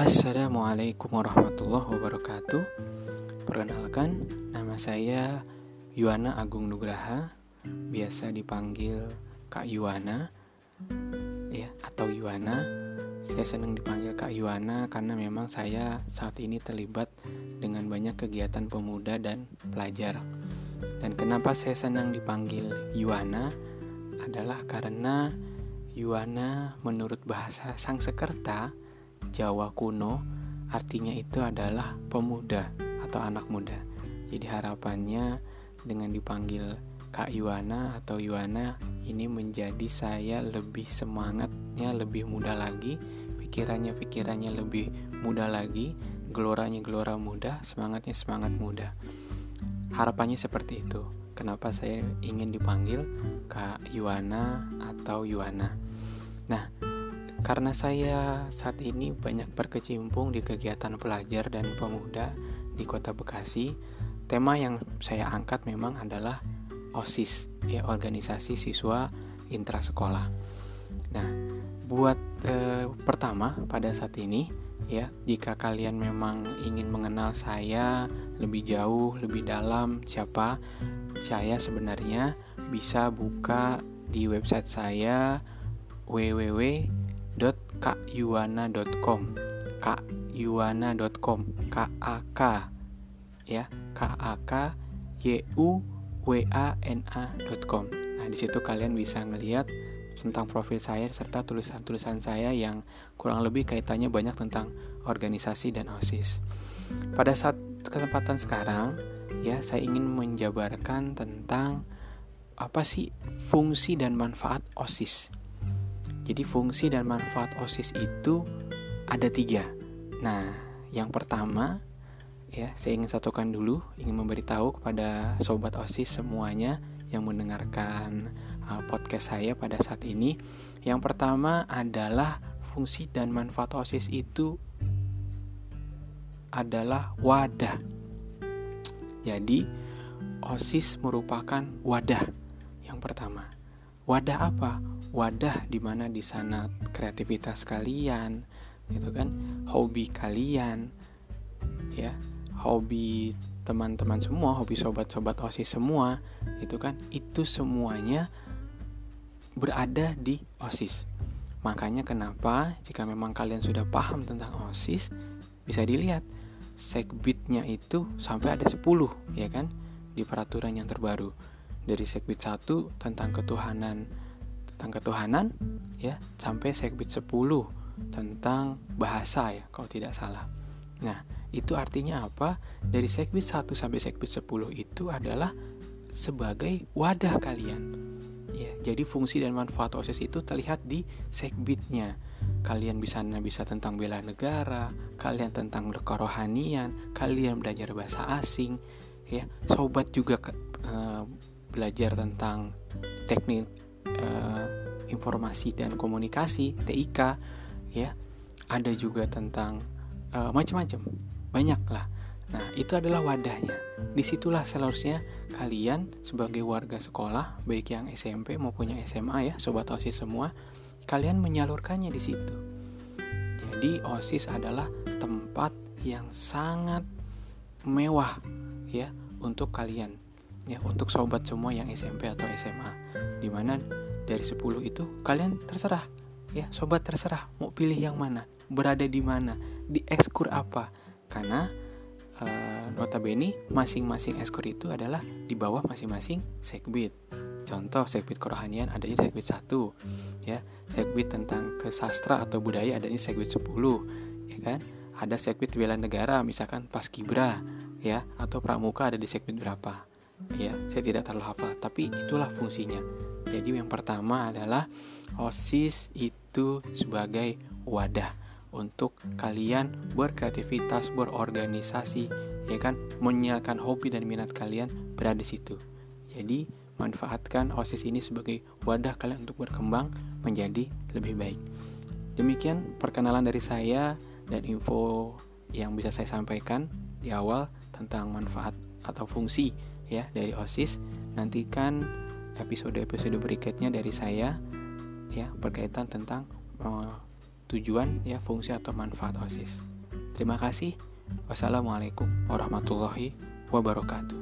Assalamualaikum warahmatullahi wabarakatuh. Perkenalkan, nama saya Yuwana Agung Nugraha Biasa dipanggil Kak Yuwana ya Atau Yuwana Saya senang dipanggil Kak Yuwana karena memang saya saat ini terlibat dengan banyak kegiatan pemuda dan pelajar. Dan kenapa saya senang dipanggil Yuwana adalah karena Yuwana menurut bahasa Sangsekerta Jawa kuno artinya itu adalah pemuda atau anak muda. Jadi harapannya dengan dipanggil Kak Yuwana atau Yuwana ini menjadi saya lebih semangatnya lebih muda lagi, pikirannya pikirannya lebih muda lagi, geloranya gelora muda, semangatnya semangat muda. Harapannya seperti itu. Kenapa saya ingin dipanggil Kak Yuwana atau Yuwana? Nah, karena saya saat ini banyak berkecimpung di kegiatan pelajar dan pemuda di Kota Bekasi, tema yang saya angkat memang adalah OSIS, ya organisasi siswa intrasekolah. Nah, buat eh, pertama pada saat ini ya, jika kalian memang ingin mengenal saya lebih jauh, lebih dalam siapa saya sebenarnya bisa buka di website saya www kakyuana.com kakyuana.com k a k ya k a k y u w a n a.com nah di situ kalian bisa ngelihat tentang profil saya serta tulisan-tulisan saya yang kurang lebih kaitannya banyak tentang organisasi dan OSIS. Pada saat kesempatan sekarang, ya saya ingin menjabarkan tentang apa sih fungsi dan manfaat OSIS. Jadi fungsi dan manfaat OSIS itu ada tiga. Nah, yang pertama ya saya ingin satukan dulu, ingin memberitahu kepada sobat OSIS semuanya yang mendengarkan uh, podcast saya pada saat ini. Yang pertama adalah fungsi dan manfaat OSIS itu adalah wadah. Jadi OSIS merupakan wadah yang pertama. Wadah apa? wadah di mana di sana kreativitas kalian gitu kan? Hobi kalian ya. Hobi teman-teman semua hobi sobat-sobat osis semua itu kan? Itu semuanya berada di osis. Makanya kenapa jika memang kalian sudah paham tentang osis bisa dilihat segbitnya itu sampai ada 10 ya kan? Di peraturan yang terbaru dari segbit 1 tentang ketuhanan tentang ketuhanan ya sampai segbit 10 tentang bahasa ya kalau tidak salah. Nah, itu artinya apa? Dari segbit 1 sampai segbit 10 itu adalah sebagai wadah kalian. Ya, jadi fungsi dan manfaat OSIS itu terlihat di segbitnya. Kalian bisa bisa tentang bela negara, kalian tentang kerohanian, kalian belajar bahasa asing, ya. Sobat juga belajar tentang teknik uh, informasi dan komunikasi TIK ya. Ada juga tentang uh, macam-macam. Banyak lah. Nah itu adalah wadahnya. Di situlah seharusnya kalian sebagai warga sekolah baik yang SMP maupun yang SMA ya sobat osis semua kalian menyalurkannya di situ. Jadi osis adalah tempat yang sangat mewah ya untuk kalian ya untuk sobat semua yang SMP atau SMA di mana dari 10 itu kalian terserah. Ya sobat terserah mau pilih yang mana berada di mana di ekskur apa. Karena e, notabene masing-masing ekskur itu adalah di bawah masing-masing segbit. Contoh segbit kerohanian adanya segbit 1 ya. Segbit tentang kesastra atau budaya adanya segbit 10 ya kan? Ada segbit bela negara misalkan pas kibra ya atau pramuka ada di segbit berapa ya saya tidak terlalu hafal tapi itulah fungsinya jadi yang pertama adalah OSIS itu sebagai wadah untuk kalian berkreativitas, berorganisasi, ya kan, menyalakan hobi dan minat kalian berada di situ. Jadi, manfaatkan OSIS ini sebagai wadah kalian untuk berkembang menjadi lebih baik. Demikian perkenalan dari saya dan info yang bisa saya sampaikan di awal tentang manfaat atau fungsi ya dari OSIS. Nantikan episode-episode berikutnya dari saya ya berkaitan tentang uh, tujuan ya fungsi atau manfaat OSIS. Terima kasih. Wassalamualaikum warahmatullahi wabarakatuh.